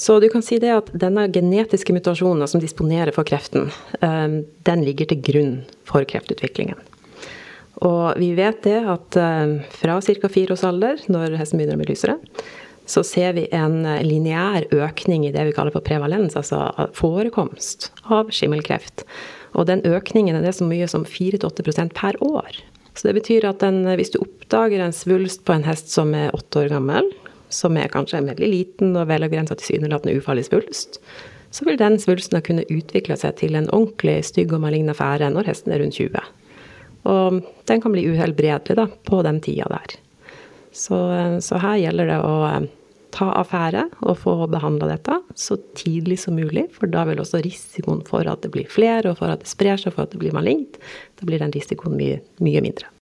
Så du kan si det at denne genetiske mutasjonen som disponerer for kreften, eh, den ligger til grunn for kreftutviklingen. Og vi vet det at eh, fra ca. fire års alder, når hesten begynner å bli lysere, så ser vi en lineær økning i det vi kaller for prevalens, altså forekomst av skimmelkreft. Og den økningen er det så mye som 4-8% per år. Så det betyr at den, hvis du oppdager en svulst på en hest som er åtte år gammel, som er kanskje en veldig liten og velavgrensa tilsynelatende ufarlig svulst, så vil den svulsten kunne utvikle seg til en ordentlig stygg og malign affære når hesten er rundt 20. Og den kan bli uhelbredelig da, på den tida der. Så, så, her gjelder det å eh, ta affære og få behandla dette så tidlig som mulig, for da vil også risikoen for at det blir flere, og for at det sprer seg, for at det blir malignt, da blir den risikoen mye, mye mindre.